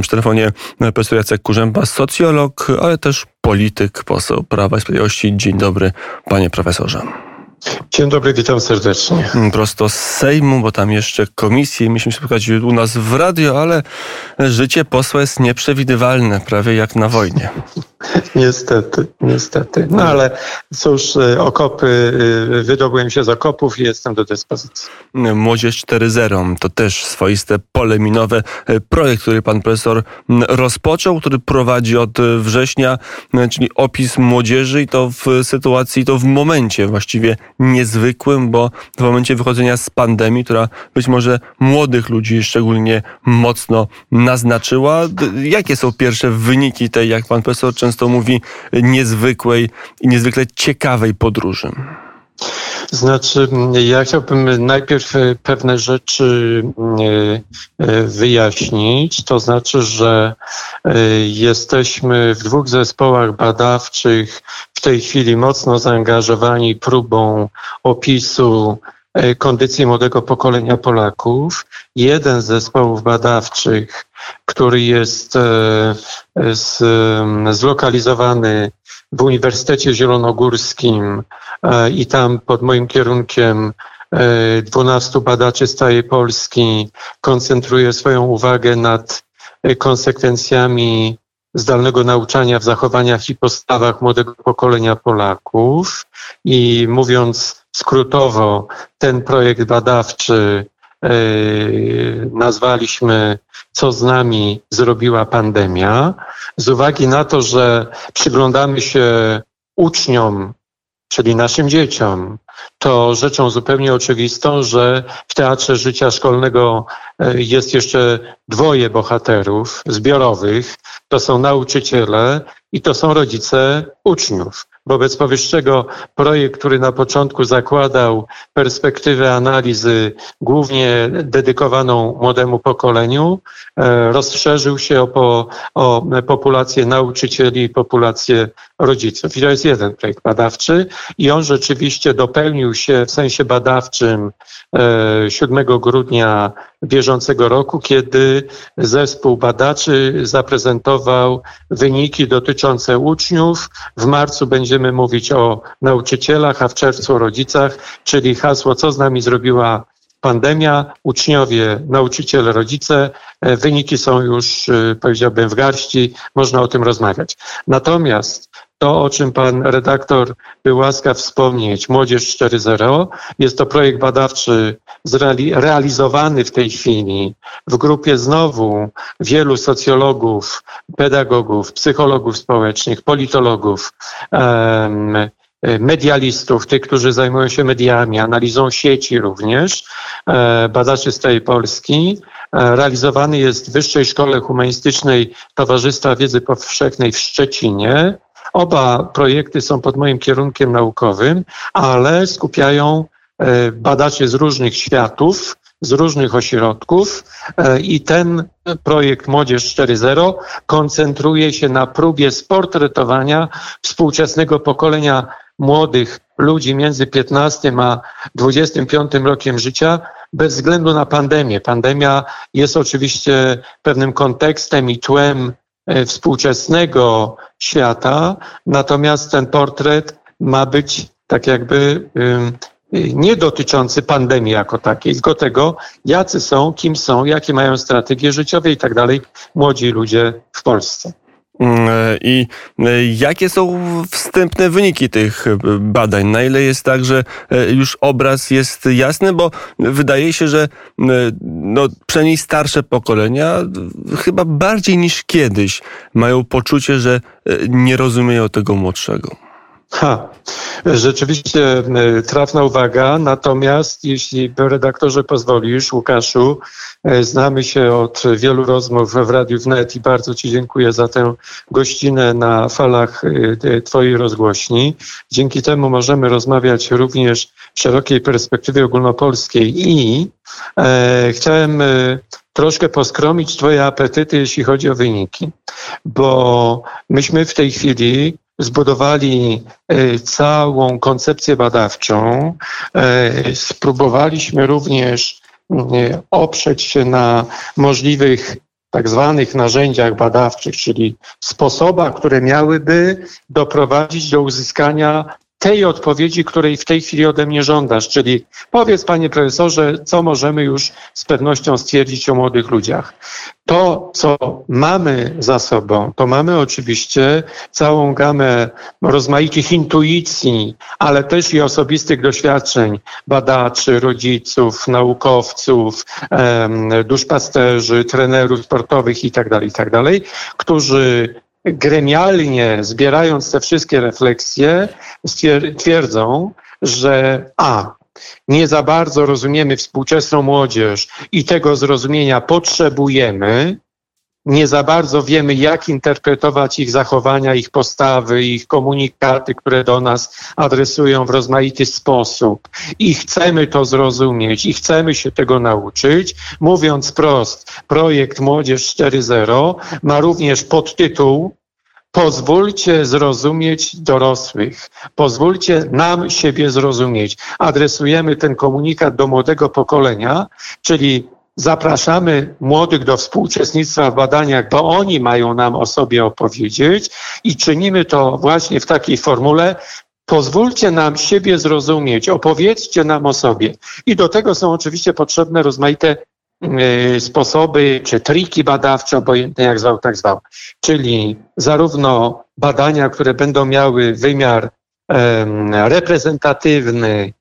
Przy telefonie profesor Jacek Kurzęba, socjolog, ale też polityk, poseł Prawa i Sprawiedliwości. Dzień dobry, panie profesorze. Dzień dobry, witam serdecznie. Prosto z Sejmu, bo tam jeszcze komisje. Mieliśmy spotkać u nas w radio, ale życie posła jest nieprzewidywalne, prawie jak na wojnie. Niestety, niestety. No ale cóż, e, okopy, e, wydobyłem się z okopów i jestem do dyspozycji. Młodzież 4.0 to też swoiste pole minowe. E, projekt, który pan profesor rozpoczął, który prowadzi od września, czyli opis młodzieży i to w sytuacji, to w momencie właściwie niezwykłym, bo w momencie wychodzenia z pandemii, która być może młodych ludzi szczególnie mocno naznaczyła. Jakie są pierwsze wyniki tej, jak pan profesor często mówi, niezwykłej i niezwykle ciekawej podróży? Znaczy, ja chciałbym najpierw pewne rzeczy e, e, wyjaśnić. To znaczy, że e, jesteśmy w dwóch zespołach badawczych w tej chwili mocno zaangażowani próbą opisu kondycji młodego pokolenia Polaków. Jeden z zespołów badawczych, który jest zlokalizowany w Uniwersytecie Zielonogórskim e, i tam pod moim kierunkiem 12 e, badaczy z całej Polski koncentruje swoją uwagę nad e, konsekwencjami zdalnego nauczania w zachowaniach i postawach młodego pokolenia Polaków. I mówiąc skrótowo, ten projekt badawczy nazwaliśmy Co z nami zrobiła pandemia, z uwagi na to, że przyglądamy się uczniom, czyli naszym dzieciom, to rzeczą zupełnie oczywistą, że w teatrze życia szkolnego e, jest jeszcze dwoje bohaterów zbiorowych. To są nauczyciele i to są rodzice uczniów. Wobec powyższego projekt, który na początku zakładał perspektywę analizy głównie dedykowaną młodemu pokoleniu, e, rozszerzył się o, o populację nauczycieli i populację rodziców. I to jest jeden projekt badawczy i on rzeczywiście dopełnił się w sensie badawczym 7 e, grudnia bieżącego roku, kiedy zespół badaczy zaprezentował wyniki dotyczące uczniów. W marcu będziemy mówić o nauczycielach, a w czerwcu o rodzicach, czyli hasło, co z nami zrobiła pandemia, uczniowie, nauczyciele, rodzice. E, wyniki są już, e, powiedziałbym, w garści, można o tym rozmawiać. Natomiast to, o czym pan redaktor był łaskaw wspomnieć, Młodzież 4.0, jest to projekt badawczy realizowany w tej chwili w grupie znowu wielu socjologów, pedagogów, psychologów społecznych, politologów, medialistów, tych, którzy zajmują się mediami, analizą sieci również, e, badaczy z tej Polski. E, realizowany jest w Wyższej Szkole Humanistycznej Towarzystwa Wiedzy Powszechnej w Szczecinie. Oba projekty są pod moim kierunkiem naukowym, ale skupiają e, badaczy z różnych światów, z różnych ośrodków e, i ten projekt Młodzież 4.0 koncentruje się na próbie sportretowania współczesnego pokolenia młodych ludzi między 15 a 25 rokiem życia bez względu na pandemię. Pandemia jest oczywiście pewnym kontekstem i tłem współczesnego świata, natomiast ten portret ma być tak jakby nie dotyczący pandemii jako takiej, tylko tego, jacy są, kim są, jakie mają strategie życiowe i tak dalej młodzi ludzie w Polsce. Mm, e, I e, jakie są wstępne wyniki tych e, badań? Na ile jest tak, że już obraz jest jasny? Bo wydaje się, że no, przynajmniej starsze pokolenia chyba bardziej niż kiedyś mają poczucie, że nie rozumieją tego młodszego. Ha, rzeczywiście e, trafna uwaga, natomiast jeśli redaktorze pozwolisz, Łukaszu, e, znamy się od wielu rozmów w Radiu Wnet i bardzo Ci dziękuję za tę gościnę na falach e, Twojej rozgłośni. Dzięki temu możemy rozmawiać również w szerokiej perspektywie ogólnopolskiej i e, chciałem troszkę poskromić Twoje apetyty, jeśli chodzi o wyniki, bo myśmy w tej chwili zbudowali e, całą koncepcję badawczą. E, spróbowaliśmy również e, oprzeć się na możliwych tak zwanych narzędziach badawczych, czyli sposobach, które miałyby doprowadzić do uzyskania tej odpowiedzi, której w tej chwili ode mnie żądasz, czyli powiedz panie profesorze, co możemy już z pewnością stwierdzić o młodych ludziach. To, co mamy za sobą, to mamy oczywiście całą gamę rozmaitych intuicji, ale też i osobistych doświadczeń badaczy, rodziców, naukowców, duszpasterzy, trenerów sportowych itd., tak itd., tak którzy gremialnie zbierając te wszystkie refleksje, twierdzą, że a, nie za bardzo rozumiemy współczesną młodzież i tego zrozumienia potrzebujemy, nie za bardzo wiemy, jak interpretować ich zachowania, ich postawy, ich komunikaty, które do nas adresują w rozmaity sposób. I chcemy to zrozumieć, i chcemy się tego nauczyć. Mówiąc prost, projekt Młodzież 4.0 ma również podtytuł Pozwólcie zrozumieć dorosłych. Pozwólcie nam siebie zrozumieć. Adresujemy ten komunikat do młodego pokolenia, czyli zapraszamy młodych do współuczestnictwa w badaniach, bo oni mają nam o sobie opowiedzieć i czynimy to właśnie w takiej formule. Pozwólcie nam siebie zrozumieć, opowiedzcie nam o sobie. I do tego są oczywiście potrzebne rozmaite Y, sposoby czy triki badawcze, obojętnie jak zwał, tak zwał. Czyli zarówno badania, które będą miały wymiar reprezentatywny, e,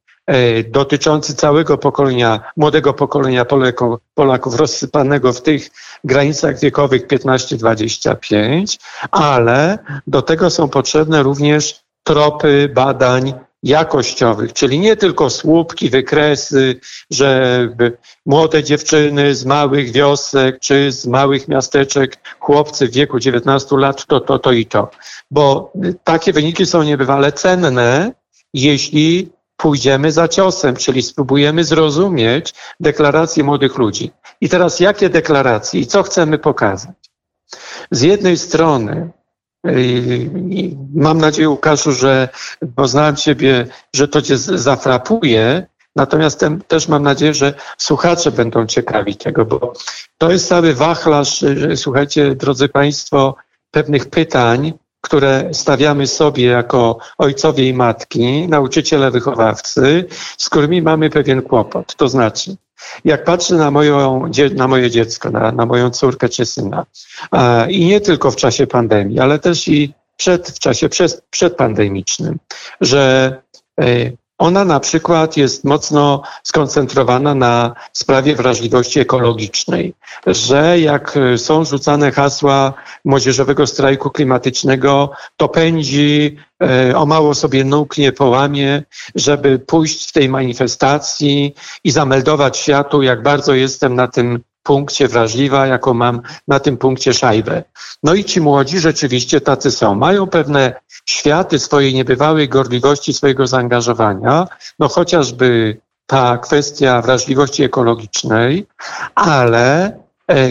dotyczący całego pokolenia, młodego pokolenia Polaków, Polaków rozsypanego w tych granicach wiekowych 15-25, ale do tego są potrzebne również tropy badań jakościowych, czyli nie tylko słupki, wykresy, że młode dziewczyny z małych wiosek czy z małych miasteczek, chłopcy w wieku 19 lat, to, to, to i to. Bo takie wyniki są niebywale cenne, jeśli pójdziemy za ciosem, czyli spróbujemy zrozumieć deklaracje młodych ludzi. I teraz jakie deklaracje i co chcemy pokazać? Z jednej strony Mam nadzieję, Łukaszu, że poznałem Ciebie, że to Cię zafrapuje. Natomiast też mam nadzieję, że słuchacze będą ciekawi tego, bo to jest cały wachlarz, słuchajcie, drodzy Państwo, pewnych pytań, które stawiamy sobie jako ojcowie i matki, nauczyciele, wychowawcy, z którymi mamy pewien kłopot. To znaczy, jak patrzę na, moją, na moje dziecko, na, na moją córkę czy syna, i nie tylko w czasie pandemii, ale też i przed, w czasie przed, przedpandemicznym, że e, ona na przykład jest mocno skoncentrowana na sprawie wrażliwości ekologicznej, że jak są rzucane hasła młodzieżowego strajku klimatycznego, to pędzi, e, o mało sobie nóg nie połamie, żeby pójść w tej manifestacji i zameldować światu, jak bardzo jestem na tym punkcie wrażliwa, jaką mam na tym punkcie szajbę. No i ci młodzi rzeczywiście tacy są. Mają pewne światy swojej niebywałej gorliwości, swojego zaangażowania, no chociażby ta kwestia wrażliwości ekologicznej, ale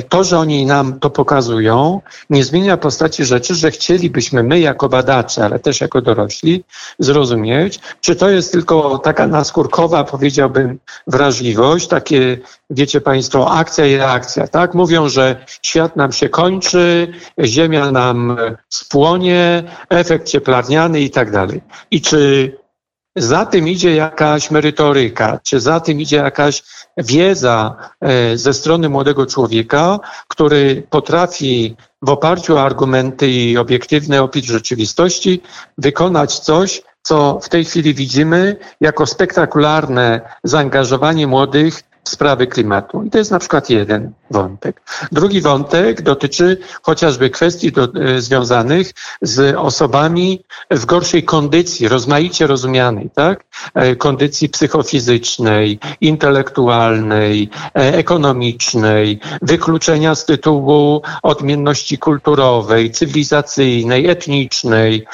to, że oni nam to pokazują, nie zmienia postaci rzeczy, że chcielibyśmy my jako badacze, ale też jako dorośli zrozumieć, czy to jest tylko taka naskórkowa, powiedziałbym, wrażliwość, takie, wiecie Państwo, akcja i reakcja, tak? Mówią, że świat nam się kończy, ziemia nam spłonie, efekt cieplarniany i tak dalej. I czy za tym idzie jakaś merytoryka, czy za tym idzie jakaś wiedza e, ze strony młodego człowieka, który potrafi w oparciu o argumenty i obiektywny opis rzeczywistości wykonać coś, co w tej chwili widzimy jako spektakularne zaangażowanie młodych sprawy klimatu. I to jest na przykład jeden wątek. Drugi wątek dotyczy chociażby kwestii do, e, związanych z osobami w gorszej kondycji, rozmaicie rozumianej, tak? E, kondycji psychofizycznej, intelektualnej, e, ekonomicznej, wykluczenia z tytułu odmienności kulturowej, cywilizacyjnej, etnicznej,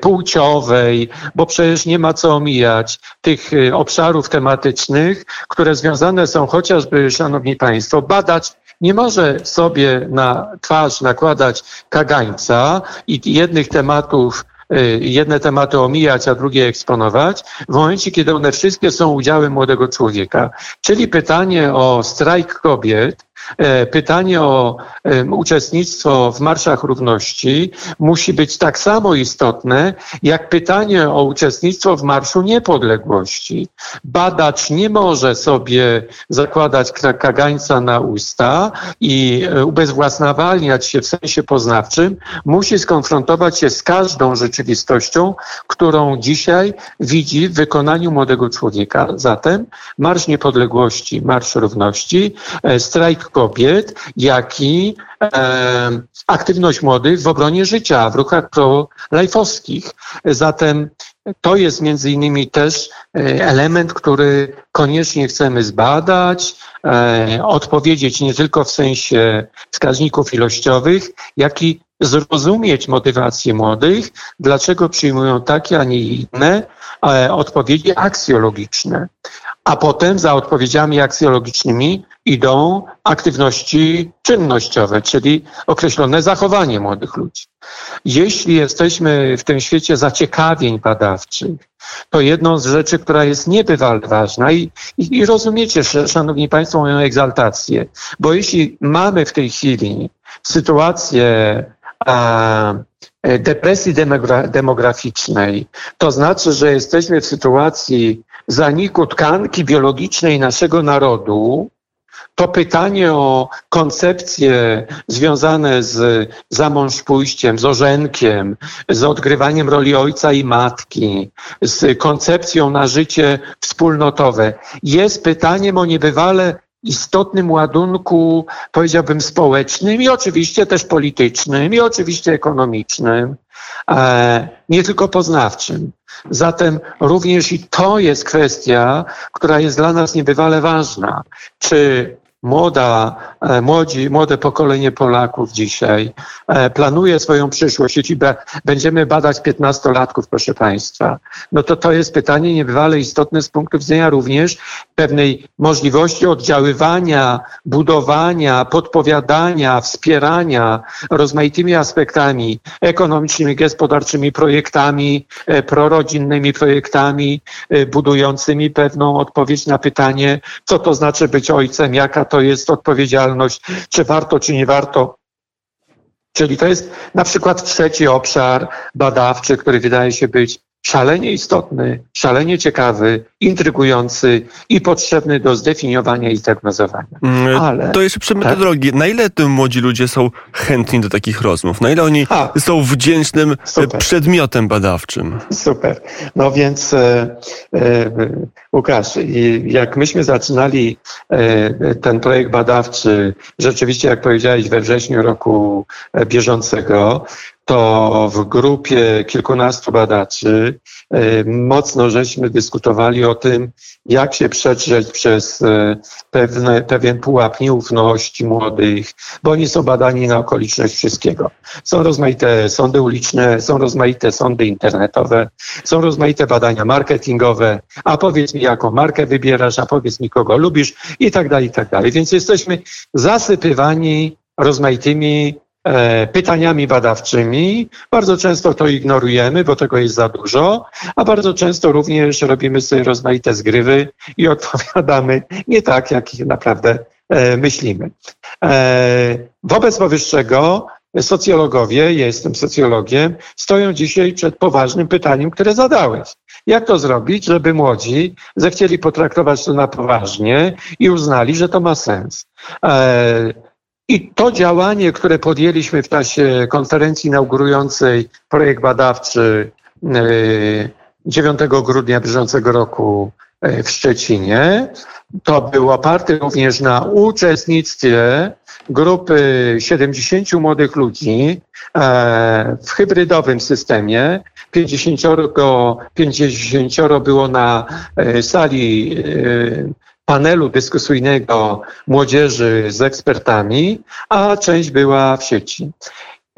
płciowej, bo przecież nie ma co omijać tych obszarów tematycznych, które związane są chociażby, szanowni państwo, badać nie może sobie na twarz nakładać kagańca i jednych tematów y, jedne tematy omijać, a drugie eksponować, w momencie, kiedy one wszystkie są udziałem młodego człowieka. Czyli pytanie o strajk kobiet pytanie o uczestnictwo w marszach równości musi być tak samo istotne, jak pytanie o uczestnictwo w Marszu Niepodległości. Badacz nie może sobie zakładać kagańca na usta i e, ubezwłasnawalniać się w sensie poznawczym. Musi skonfrontować się z każdą rzeczywistością, którą dzisiaj widzi w wykonaniu młodego człowieka. Zatem Marsz Niepodległości, Marsz Równości, e, strajk kobiet, jak i e, aktywność młodych w obronie życia, w ruchach pro-lajfowskich. Zatem to jest między innymi też e, element, który koniecznie chcemy zbadać, e, odpowiedzieć nie tylko w sensie wskaźników ilościowych, jak i zrozumieć motywację młodych, dlaczego przyjmują takie, a nie inne e, odpowiedzi aksjologiczne. A potem za odpowiedziami aksjologicznymi idą aktywności czynnościowe, czyli określone zachowanie młodych ludzi. Jeśli jesteśmy w tym świecie zaciekawień badawczych, to jedną z rzeczy, która jest niebywale ważna i, i, i rozumiecie, szanowni państwo, moją egzaltację, bo jeśli mamy w tej chwili sytuację a, depresji demograficznej, to znaczy, że jesteśmy w sytuacji zaniku tkanki biologicznej naszego narodu, to pytanie o koncepcje związane z zamąż pójściem, z orzenkiem, z odgrywaniem roli ojca i matki, z koncepcją na życie wspólnotowe. Jest pytaniem o niebywale istotnym ładunku, powiedziałbym, społecznym i oczywiście też politycznym i oczywiście ekonomicznym, nie tylko poznawczym. Zatem również i to jest kwestia, która jest dla nas niebywale ważna. Czy młoda, e, młodzi, młode pokolenie Polaków dzisiaj e, planuje swoją przyszłość, jeśli będziemy badać piętnastolatków, proszę Państwa, no to to jest pytanie niebywale istotne z punktu widzenia również pewnej możliwości oddziaływania, budowania, podpowiadania, wspierania rozmaitymi aspektami ekonomicznymi, gospodarczymi, projektami, e, prorodzinnymi projektami, budującymi pewną odpowiedź na pytanie, co to znaczy być ojcem, jaka to jest odpowiedzialność, czy warto, czy nie warto. Czyli to jest na przykład trzeci obszar badawczy, który wydaje się być szalenie istotny, szalenie ciekawy, intrygujący i potrzebny do zdefiniowania i diagnozowania. Mm, Ale, to jeszcze metodologii. Tak? Na ile tym młodzi ludzie są chętni do takich rozmów? Na ile oni A, są wdzięcznym e, super. przedmiotem badawczym? Super. No więc e, e, Łukasz, jak myśmy zaczynali e, ten projekt badawczy, rzeczywiście jak powiedziałeś we wrześniu roku e, bieżącego, to w grupie kilkunastu badaczy e, mocno żeśmy dyskutowali o tym, jak się przedrzeć przez e, pewne, pewien pułap nieufności młodych, bo oni są badani na okoliczność wszystkiego. Są rozmaite sądy uliczne, są rozmaite sądy internetowe, są rozmaite badania marketingowe, a powiedz mi, jaką markę wybierasz, a powiedz mi, kogo lubisz i tak dalej, i tak dalej. Więc jesteśmy zasypywani rozmaitymi pytaniami badawczymi. Bardzo często to ignorujemy, bo tego jest za dużo, a bardzo często również robimy sobie rozmaite zgrywy i odpowiadamy nie tak, jak naprawdę e, myślimy. E, wobec powyższego socjologowie, ja jestem socjologiem, stoją dzisiaj przed poważnym pytaniem, które zadałeś. Jak to zrobić, żeby młodzi zechcieli potraktować to na poważnie i uznali, że to ma sens? I to działanie, które podjęliśmy w czasie konferencji inaugurującej projekt badawczy 9 e, grudnia bieżącego roku e, w Szczecinie, to był oparty również na uczestnictwie grupy 70 młodych ludzi e, w hybrydowym systemie. 50, 50 było na sali panelu dyskusyjnego młodzieży z ekspertami, a część była w sieci.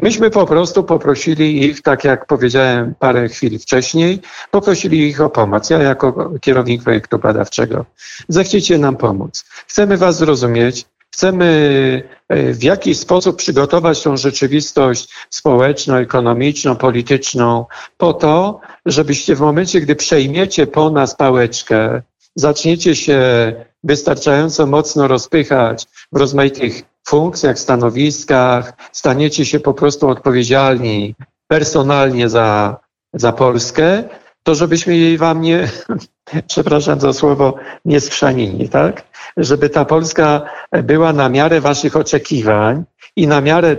Myśmy po prostu poprosili ich, tak jak powiedziałem parę chwil wcześniej, poprosili ich o pomoc. Ja jako kierownik projektu badawczego. Zechciecie nam pomóc. Chcemy Was zrozumieć, chcemy e, w jakiś sposób przygotować tą rzeczywistość społeczną, ekonomiczną, polityczną po to, żebyście w momencie, gdy przejmiecie po nas pałeczkę zaczniecie się wystarczająco mocno rozpychać w rozmaitych funkcjach, stanowiskach, staniecie się po prostu odpowiedzialni personalnie za, za Polskę, to żebyśmy jej wam nie, przepraszam za słowo, nie skrzanili, tak? Żeby ta Polska była na miarę waszych oczekiwań i na miarę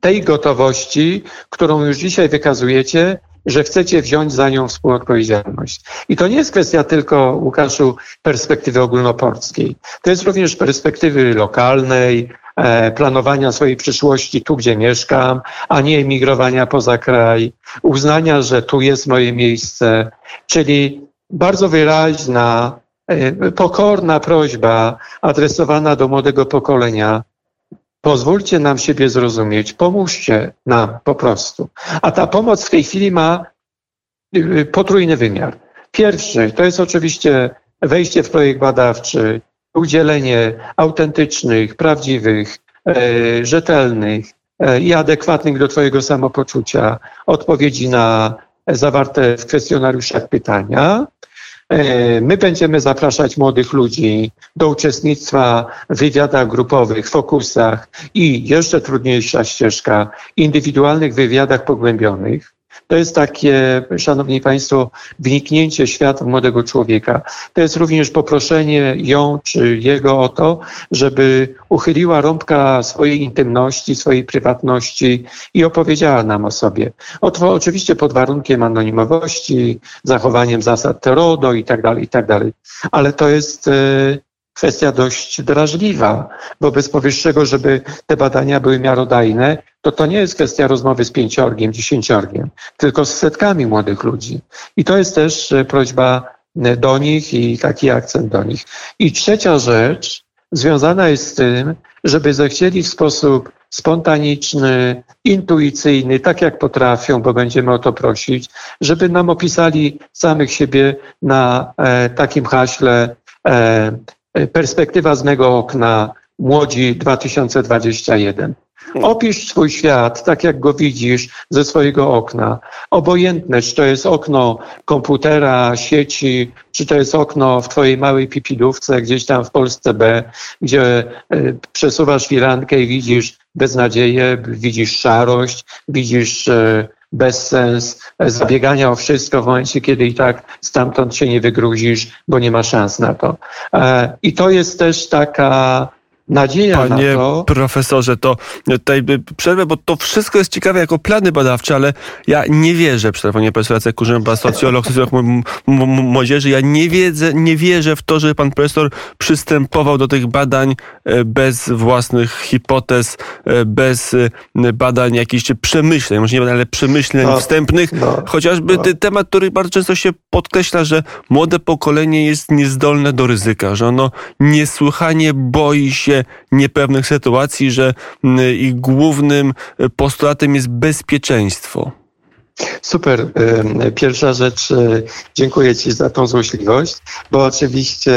tej gotowości, którą już dzisiaj wykazujecie, że chcecie wziąć za nią współodpowiedzialność. I to nie jest kwestia tylko, Łukaszu, perspektywy ogólnopolskiej. To jest również perspektywy lokalnej, e, planowania swojej przyszłości tu, gdzie mieszkam, a nie emigrowania poza kraj, uznania, że tu jest moje miejsce, czyli bardzo wyraźna, e, pokorna prośba adresowana do młodego pokolenia, Pozwólcie nam siebie zrozumieć, pomóżcie nam po prostu. A ta pomoc w tej chwili ma y, y, potrójny wymiar. Pierwszy to jest oczywiście wejście w projekt badawczy, udzielenie autentycznych, prawdziwych, e, rzetelnych e, i adekwatnych do Twojego samopoczucia odpowiedzi na zawarte w kwestionariuszach pytania. E, my będziemy zapraszać młodych ludzi do uczestnictwa w wywiadach grupowych, fokusach i jeszcze trudniejsza ścieżka, indywidualnych wywiadach pogłębionych. To jest takie, szanowni państwo, wniknięcie w świat młodego człowieka. To jest również poproszenie ją czy jego o to, żeby uchyliła rąbka swojej intymności, swojej prywatności i opowiedziała nam o sobie. oczywiście pod warunkiem anonimowości, zachowaniem zasad TERODO i tak dalej, i tak dalej. Ale to jest e, kwestia dość drażliwa. Wobec powyższego, żeby te badania były miarodajne, to to nie jest kwestia rozmowy z pięciorgiem, dziesięciorgiem, tylko z setkami młodych ludzi. I to jest też e, prośba e, do nich i taki akcent do nich. I trzecia rzecz związana jest z tym, żeby zechcieli w sposób spontaniczny, intuicyjny, tak jak potrafią, bo będziemy o to prosić, żeby nam opisali samych siebie na e, takim haśle e, perspektywa z mego okna Młodzi 2021. Opisz swój świat tak, jak go widzisz ze swojego okna. Obojętne, czy to jest okno komputera, sieci, czy to jest okno w twojej małej pipidówce gdzieś tam w Polsce B, gdzie e, przesuwasz firankę i widzisz beznadzieję, widzisz szarość, widzisz e, bezsens zabiegania o wszystko w momencie, kiedy i tak stamtąd się nie wygruzisz, bo nie ma szans na to. E, I to jest też taka nadzieja Panie na to. profesorze, to tutaj przerwę, bo to wszystko jest ciekawe jako plany badawcze, ale ja nie wierzę, panie profesor Jacek Kurzęba, socjolog, socjolog młodzieży, ja nie, wiedzę, nie wierzę w to, że pan profesor przystępował do tych badań e, bez własnych hipotez, e, bez e, badań jakichś przemyśleń, może nie badań, ale przemyśleń no, wstępnych, no, chociażby no. temat, który bardzo często się podkreśla, że młode pokolenie jest niezdolne do ryzyka, że ono niesłychanie boi się niepewnych sytuacji, że ich głównym postulatem jest bezpieczeństwo. Super. Pierwsza rzecz, e, dziękuję Ci za tą złośliwość, bo oczywiście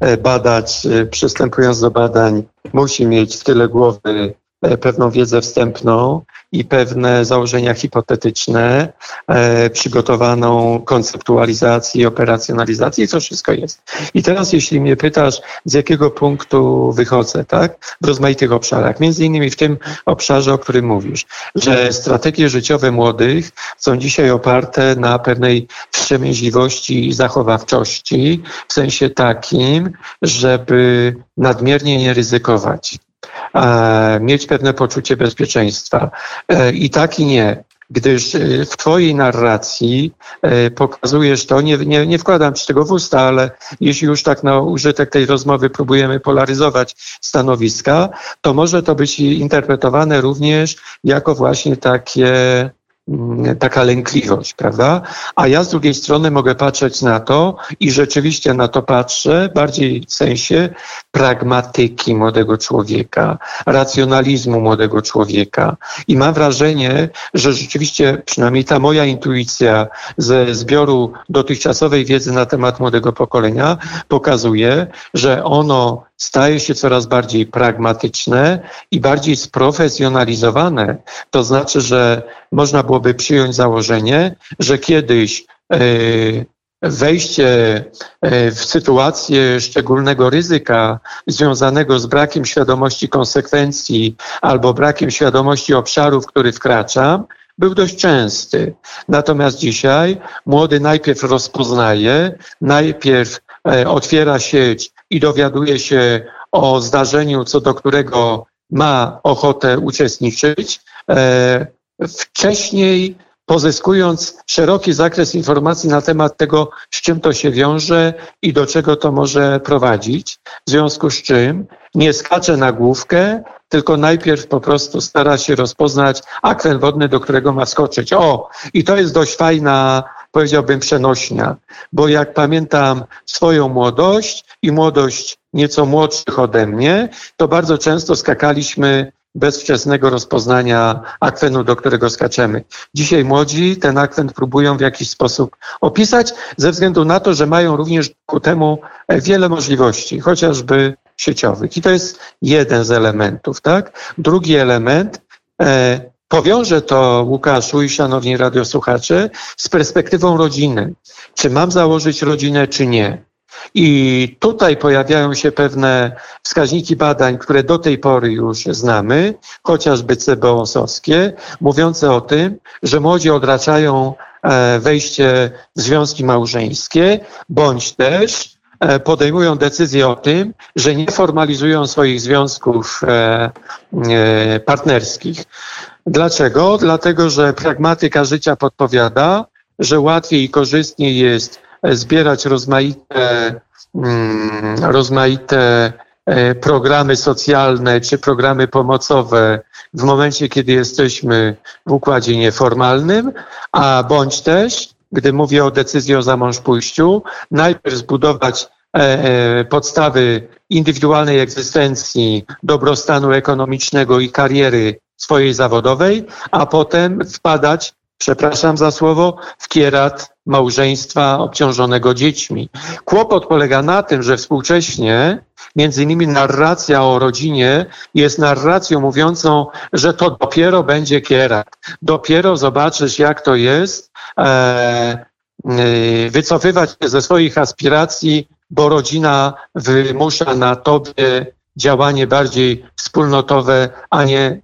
e, badacz, e, przystępując do badań, musi mieć w tyle głowy pewną wiedzę wstępną i pewne założenia hipotetyczne, e, przygotowaną konceptualizację i operacjonalizację wszystko jest. I teraz jeśli mnie pytasz, z jakiego punktu wychodzę, tak? W rozmaitych obszarach, między innymi w tym obszarze, o którym mówisz, że strategie życiowe młodych są dzisiaj oparte na pewnej wstrzemięźliwości i zachowawczości, w sensie takim, żeby nadmiernie nie ryzykować mieć pewne poczucie bezpieczeństwa. E, I tak i nie gdyż e, w Twojej narracji e, pokazujesz to, nie, nie, nie wkładam Ci tego w usta, ale jeśli już tak na użytek tej rozmowy próbujemy polaryzować stanowiska, to może to być interpretowane również jako właśnie takie taka lękliwość, prawda? A ja z drugiej strony mogę patrzeć na to i rzeczywiście na to patrzę bardziej w sensie pragmatyki młodego człowieka, racjonalizmu młodego człowieka. I mam wrażenie, że rzeczywiście przynajmniej ta moja intuicja ze zbioru dotychczasowej wiedzy na temat młodego pokolenia pokazuje, że ono staje się coraz bardziej pragmatyczne i bardziej sprofesjonalizowane. To znaczy, że można byłoby przyjąć założenie, że kiedyś yy, wejście e, w sytuację szczególnego ryzyka związanego z brakiem świadomości konsekwencji albo brakiem świadomości obszaru, w który wkraczam, był dość częsty. Natomiast dzisiaj młody najpierw rozpoznaje, najpierw e, otwiera sieć i dowiaduje się o zdarzeniu, co do którego ma ochotę uczestniczyć. E, wcześniej pozyskując szeroki zakres informacji na temat tego, z czym to się wiąże i do czego to może prowadzić. W związku z czym nie skacze na główkę, tylko najpierw po prostu stara się rozpoznać akwen wodny, do którego ma skoczyć. O, i to jest dość fajna, powiedziałbym, przenośnia, bo jak pamiętam swoją młodość i młodość nieco młodszych ode mnie, to bardzo często skakaliśmy bez wczesnego rozpoznania akwenu, do którego skaczemy. Dzisiaj młodzi ten akwen próbują w jakiś sposób opisać, ze względu na to, że mają również ku temu e, wiele możliwości, chociażby sieciowych. I to jest jeden z elementów, tak? Drugi element, e, powiążę to Łukaszu i szanowni radiosłuchacze z perspektywą rodziny. Czy mam założyć rodzinę, czy nie? I tutaj pojawiają się pewne wskaźniki badań, które do tej pory już znamy, chociażby CBOS-owskie, mówiące o tym, że młodzi odraczają e, wejście w związki małżeńskie, bądź też e, podejmują decyzję o tym, że nie formalizują swoich związków e, partnerskich. Dlaczego? Dlatego, że pragmatyka życia podpowiada, że łatwiej i korzystniej jest zbierać rozmaite, mm, rozmaite e, programy socjalne czy programy pomocowe w momencie, kiedy jesteśmy w układzie nieformalnym, a bądź też, gdy mówię o decyzji o zamążpójściu, najpierw zbudować e, e, podstawy indywidualnej egzystencji, dobrostanu ekonomicznego i kariery swojej zawodowej, a potem wpadać przepraszam za słowo, w kierat małżeństwa obciążonego dziećmi. Kłopot polega na tym, że współcześnie między innymi narracja o rodzinie jest narracją mówiącą, że to dopiero będzie kierat. Dopiero zobaczysz, jak to jest e, e, wycofywać się ze swoich aspiracji, bo rodzina wymusza na tobie działanie bardziej wspólnotowe, a nie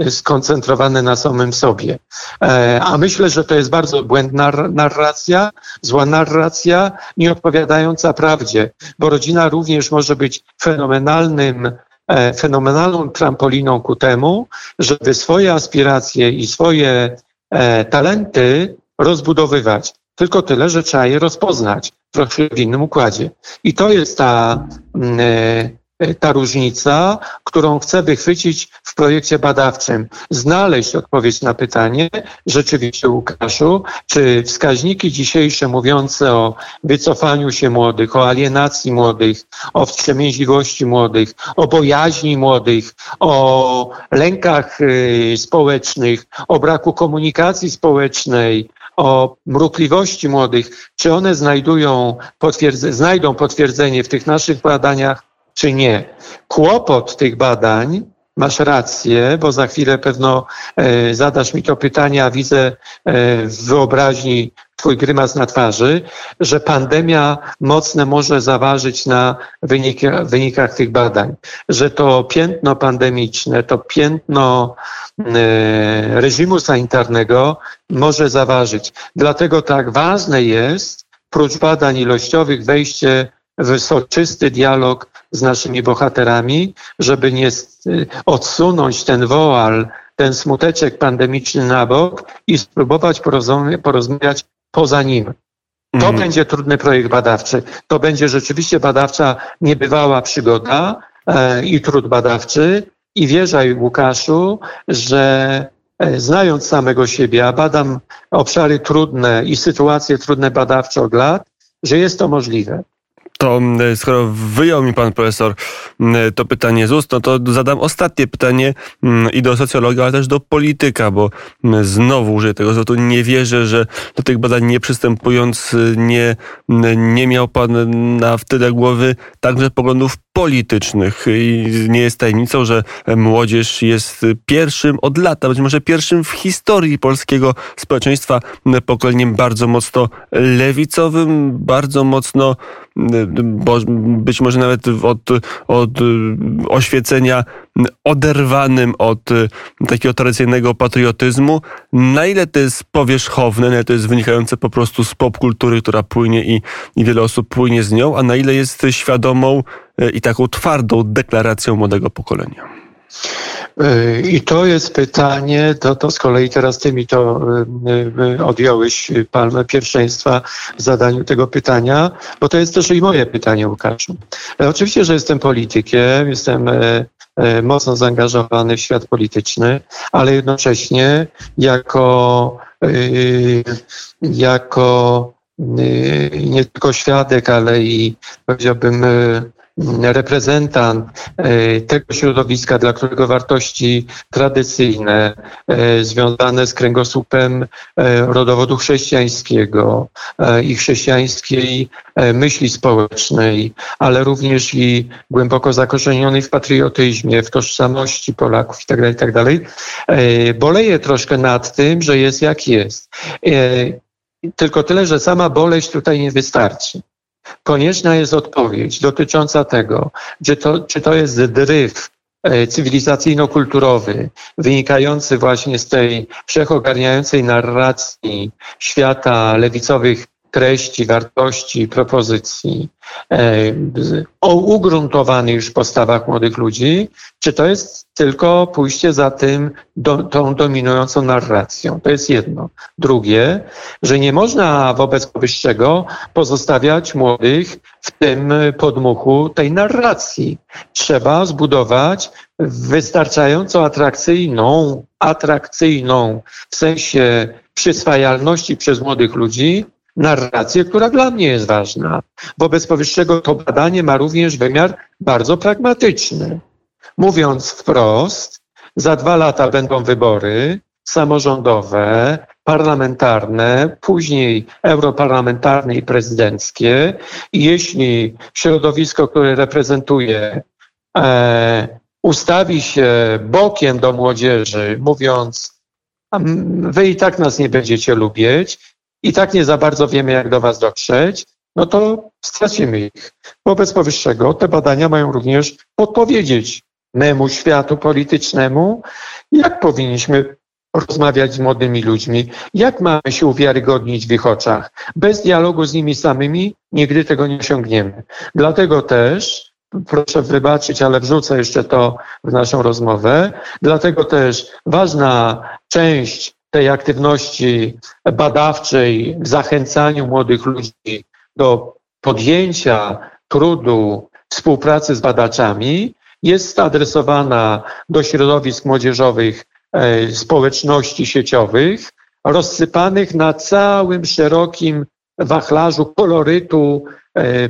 e, skoncentrowane na samym sobie. E, a myślę, że to jest bardzo błędna narracja, zła narracja, nie odpowiadająca prawdzie, bo rodzina również może być fenomenalnym e, fenomenalną trampoliną ku temu, żeby swoje aspiracje i swoje talenty rozbudowywać. Tylko tyle, że trzeba je rozpoznać w innym układzie. I to jest ta mm, ta różnica, którą chcę wychwycić w projekcie badawczym. Znaleźć odpowiedź na pytanie, rzeczywiście Łukaszu, czy wskaźniki dzisiejsze mówiące o wycofaniu się młodych, o alienacji młodych, o wstrzemięźliwości młodych, o bojaźni młodych, o lękach y, społecznych, o braku komunikacji społecznej, o mrukliwości młodych, czy one znajdują potwierdze, znajdą potwierdzenie w tych naszych badaniach, czy nie. Kłopot tych badań, masz rację, bo za chwilę pewno e, zadasz mi to pytanie, a widzę e, w wyobraźni twój grymas na twarzy, że pandemia mocne może zaważyć na wynika, wynikach tych badań, że to piętno pandemiczne, to piętno e, reżimu sanitarnego może zaważyć. Dlatego tak ważne jest, prócz badań ilościowych, wejście w soczysty dialog z naszymi bohaterami, żeby nie odsunąć ten woal, ten smuteczek pandemiczny na bok i spróbować porozmawiać poza nim. To mm. będzie trudny projekt badawczy. To będzie rzeczywiście badawcza, niebywała przygoda e, i trud badawczy. I wierzaj, Łukaszu, że e, znając samego siebie, a badam obszary trudne i sytuacje trudne badawcze od lat, że jest to możliwe to skoro wyjął mi pan profesor to pytanie z ust, no to zadam ostatnie pytanie i do socjologa, ale też do polityka, bo znowu użyję tego zwrotu, nie wierzę, że do tych badań nie przystępując nie, nie miał pan na w tyle głowy także poglądów politycznych. I nie jest tajemnicą, że młodzież jest pierwszym od lata, być może pierwszym w historii polskiego społeczeństwa pokoleniem bardzo mocno lewicowym, bardzo mocno być może nawet od, od oświecenia oderwanym od takiego tradycyjnego patriotyzmu. Na ile to jest powierzchowne, na ile to jest wynikające po prostu z popkultury, która płynie i, i wiele osób płynie z nią, a na ile jest świadomą i taką twardą deklaracją młodego pokolenia. I to jest pytanie, to, to z kolei teraz ty mi to y, y, odjąłeś palmę pierwszeństwa w zadaniu tego pytania, bo to jest też i moje pytanie, Łukaszu. E, oczywiście, że jestem politykiem, jestem e, e, mocno zaangażowany w świat polityczny, ale jednocześnie jako, y, jako nie tylko świadek, ale i powiedziałbym reprezentant e, tego środowiska, dla którego wartości tradycyjne, e, związane z kręgosłupem e, rodowodu chrześcijańskiego i chrześcijańskiej myśli społecznej, ale również i głęboko zakorzenionej w patriotyzmie, w tożsamości Polaków itd., tak itd., tak boleję troszkę nad tym, że jest jak jest. Tylko tyle, że sama boleść tutaj nie wystarczy. Konieczna jest odpowiedź dotycząca tego, czy to, czy to jest dryf e, cywilizacyjno-kulturowy, wynikający właśnie z tej wszechogarniającej narracji świata lewicowych treści, wartości, propozycji e, o ugruntowanych już postawach młodych ludzi, czy to jest tylko pójście za tym, do, tą dominującą narracją. To jest jedno. Drugie, że nie można wobec powyższego pozostawiać młodych w tym podmuchu tej narracji. Trzeba zbudować wystarczająco atrakcyjną, atrakcyjną w sensie przyswajalności przez młodych ludzi narrację, która dla mnie jest ważna. Wobec powyższego to badanie ma również wymiar bardzo pragmatyczny. Mówiąc wprost, za dwa lata będą wybory samorządowe, parlamentarne, później europarlamentarne i prezydenckie. I jeśli środowisko, które reprezentuję, e, ustawi się bokiem do młodzieży, mówiąc, wy i tak nas nie będziecie lubić, i tak nie za bardzo wiemy, jak do Was dotrzeć, no to stracimy ich. Wobec powyższego te badania mają również podpowiedzieć memu światu politycznemu, jak powinniśmy rozmawiać z młodymi ludźmi, jak mamy się uwiarygodnić w ich oczach. Bez dialogu z nimi samymi nigdy tego nie osiągniemy. Dlatego też, proszę wybaczyć, ale wrzucę jeszcze to w naszą rozmowę, dlatego też ważna część tej aktywności badawczej w zachęcaniu młodych ludzi do podjęcia trudu współpracy z badaczami jest adresowana do środowisk młodzieżowych e, społeczności sieciowych, rozsypanych na całym szerokim wachlarzu kolorytu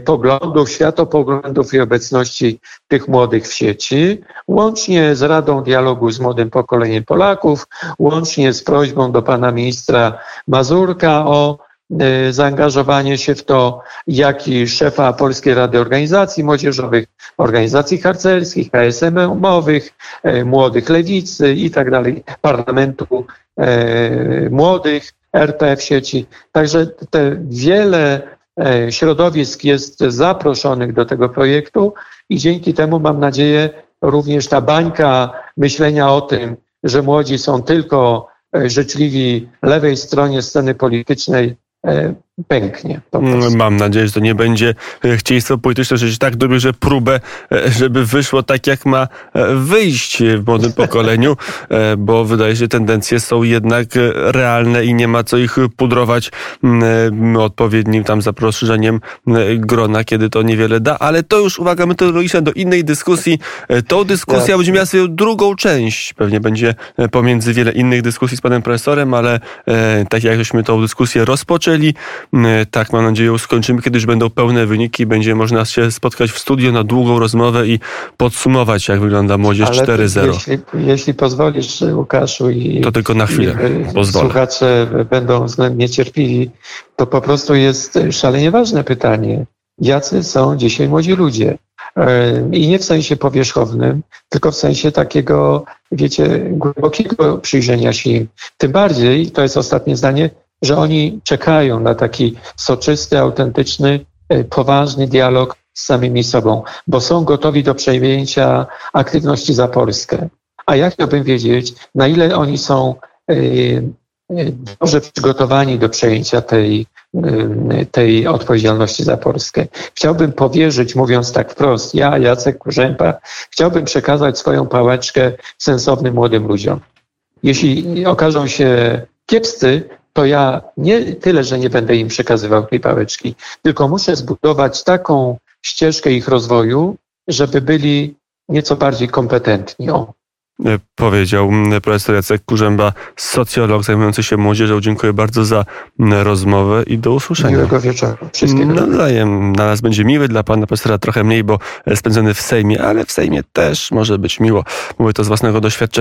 poglądów, światopoglądów i obecności tych młodych w sieci, łącznie z Radą Dialogu z Młodym Pokoleniem Polaków, łącznie z prośbą do pana ministra Mazurka o e, zaangażowanie się w to, jak i szefa Polskiej Rady Organizacji Młodzieżowych, organizacji harcerskich, KSM-owych, e, młodych lewicy i tak dalej, parlamentu młodych, RP w sieci. Także te wiele E, środowisk jest zaproszonych do tego projektu i dzięki temu mam nadzieję również ta bańka myślenia o tym, że młodzi są tylko e, życzliwi lewej stronie sceny politycznej e, pęknie. Mm, mam nadzieję, że to nie będzie e, chcieństwo polityczne, że tak dobierze próbę, e, żeby wyszło tak, jak ma e, wyjść w młodym pokoleniu, bo wydaje się, że tendencje są jednak realne i nie ma co ich pudrować mm, odpowiednim tam zaproszeniem grona, kiedy to niewiele da, ale to już uwaga metodologiczna do innej dyskusji. Tą dyskusja będzie miała swoją drugą część. Pewnie będzie pomiędzy wiele innych dyskusji z panem profesorem, ale tak jak żeśmy tą dyskusję rozpoczęli, tak, mam nadzieję, skończymy, kiedy już będą pełne wyniki. Będzie można się spotkać w studio na długą rozmowę i podsumować, jak wygląda młodzież 4.0. Jeśli, jeśli pozwolisz, Łukaszu, i to tylko na chwilę pozwolę. słuchacze będą względnie cierpliwi, to po prostu jest szalenie ważne pytanie. Jacy są dzisiaj młodzi ludzie? E, I nie w sensie powierzchownym, tylko w sensie takiego, wiecie, głębokiego przyjrzenia się im. Tym bardziej, to jest ostatnie zdanie, że oni czekają na taki soczysty, autentyczny, e, poważny dialog z samymi sobą, bo są gotowi do przejęcia aktywności za Polskę. A ja chciałbym wiedzieć, na ile oni są e, dobrze przygotowani do przejęcia tej, tej odpowiedzialności za Polskę. Chciałbym powierzyć, mówiąc tak wprost, ja, Jacek Kurzępa, chciałbym przekazać swoją pałeczkę sensownym młodym ludziom. Jeśli okażą się kiepscy, to ja nie tyle, że nie będę im przekazywał tej pałeczki, tylko muszę zbudować taką ścieżkę ich rozwoju, żeby byli nieco bardziej kompetentni. O. E, powiedział profesor Jacek Kurzęba, socjolog zajmujący się młodzieżą. Dziękuję bardzo za rozmowę i do usłyszenia. Miłego wieczoru. Wszystkiego Nawzajem. Dla nas będzie miły, dla pana profesora trochę mniej, bo spędzony w Sejmie, ale w Sejmie też może być miło. Mówię to z własnego doświadczenia.